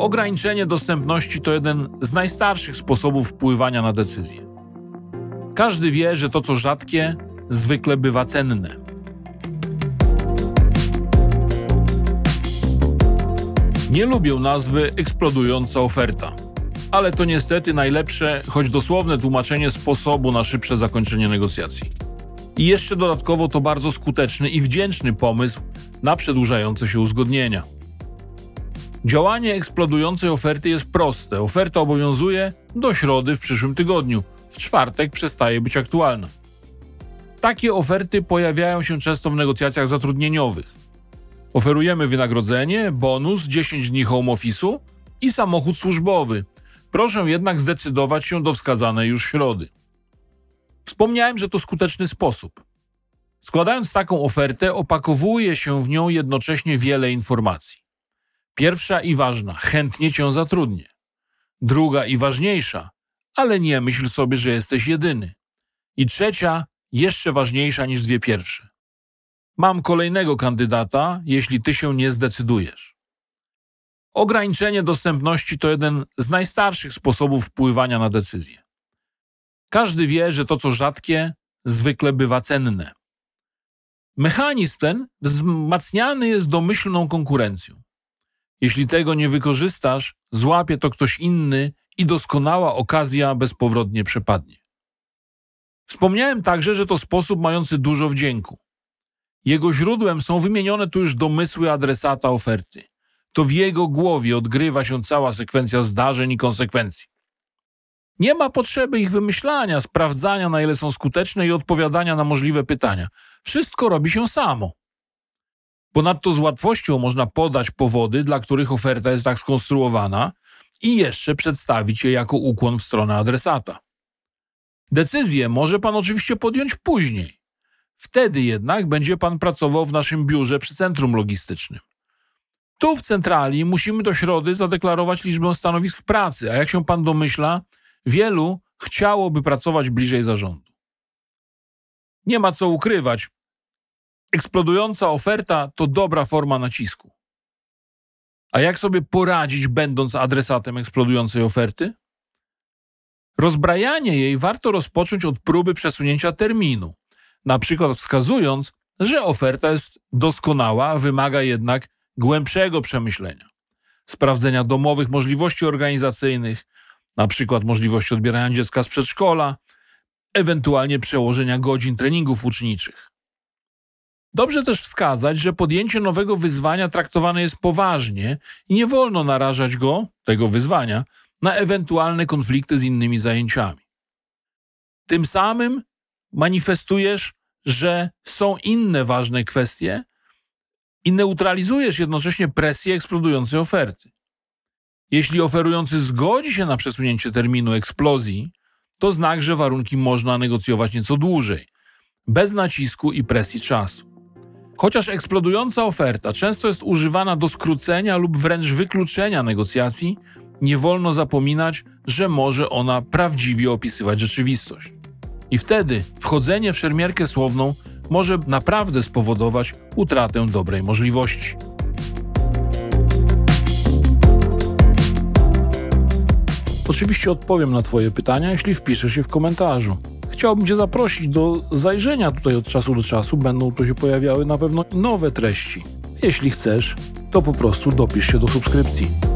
Ograniczenie dostępności to jeden z najstarszych sposobów wpływania na decyzje. Każdy wie, że to co rzadkie zwykle bywa cenne. Nie lubię nazwy eksplodująca oferta, ale to niestety najlepsze, choć dosłowne tłumaczenie sposobu na szybsze zakończenie negocjacji. I jeszcze dodatkowo to bardzo skuteczny i wdzięczny pomysł na przedłużające się uzgodnienia. Działanie eksplodującej oferty jest proste. Oferta obowiązuje do środy w przyszłym tygodniu. W czwartek przestaje być aktualna. Takie oferty pojawiają się często w negocjacjach zatrudnieniowych. Oferujemy wynagrodzenie, bonus, 10 dni home office'u i samochód służbowy. Proszę jednak zdecydować się do wskazanej już środy. Wspomniałem, że to skuteczny sposób. Składając taką ofertę, opakowuje się w nią jednocześnie wiele informacji. Pierwsza i ważna, chętnie cię zatrudnię. Druga i ważniejsza, ale nie myśl sobie, że jesteś jedyny. I trzecia, jeszcze ważniejsza niż dwie pierwsze. Mam kolejnego kandydata, jeśli ty się nie zdecydujesz. Ograniczenie dostępności to jeden z najstarszych sposobów wpływania na decyzje. Każdy wie, że to co rzadkie zwykle bywa cenne. Mechanizm ten wzmacniany jest domyślną konkurencją. Jeśli tego nie wykorzystasz, złapie to ktoś inny i doskonała okazja bezpowrotnie przepadnie. Wspomniałem także, że to sposób mający dużo wdzięku. Jego źródłem są wymienione tu już domysły adresata oferty. To w jego głowie odgrywa się cała sekwencja zdarzeń i konsekwencji. Nie ma potrzeby ich wymyślania, sprawdzania, na ile są skuteczne i odpowiadania na możliwe pytania. Wszystko robi się samo. Ponadto z łatwością można podać powody, dla których oferta jest tak skonstruowana i jeszcze przedstawić je jako ukłon w stronę adresata. Decyzję może pan oczywiście podjąć później. Wtedy jednak będzie pan pracował w naszym biurze przy centrum logistycznym. Tu w centrali musimy do środy zadeklarować liczbę stanowisk pracy, a jak się pan domyśla, wielu chciałoby pracować bliżej zarządu. Nie ma co ukrywać, eksplodująca oferta to dobra forma nacisku. A jak sobie poradzić, będąc adresatem eksplodującej oferty? Rozbrajanie jej warto rozpocząć od próby przesunięcia terminu, na przykład wskazując, że oferta jest doskonała, wymaga jednak głębszego przemyślenia, sprawdzenia domowych możliwości organizacyjnych, na przykład możliwości odbierania dziecka z przedszkola, ewentualnie przełożenia godzin treningów uczniczych. Dobrze też wskazać, że podjęcie nowego wyzwania traktowane jest poważnie i nie wolno narażać go, tego wyzwania, na ewentualne konflikty z innymi zajęciami. Tym samym manifestujesz, że są inne ważne kwestie i neutralizujesz jednocześnie presję eksplodującej oferty. Jeśli oferujący zgodzi się na przesunięcie terminu eksplozji, to znak, że warunki można negocjować nieco dłużej, bez nacisku i presji czasu. Chociaż eksplodująca oferta często jest używana do skrócenia lub wręcz wykluczenia negocjacji, nie wolno zapominać, że może ona prawdziwie opisywać rzeczywistość. I wtedy wchodzenie w szermierkę słowną może naprawdę spowodować utratę dobrej możliwości. Oczywiście odpowiem na Twoje pytania, jeśli wpiszesz je w komentarzu chciałbym Cię zaprosić do zajrzenia tutaj od czasu do czasu. Będą tu się pojawiały na pewno nowe treści. Jeśli chcesz, to po prostu dopisz się do subskrypcji.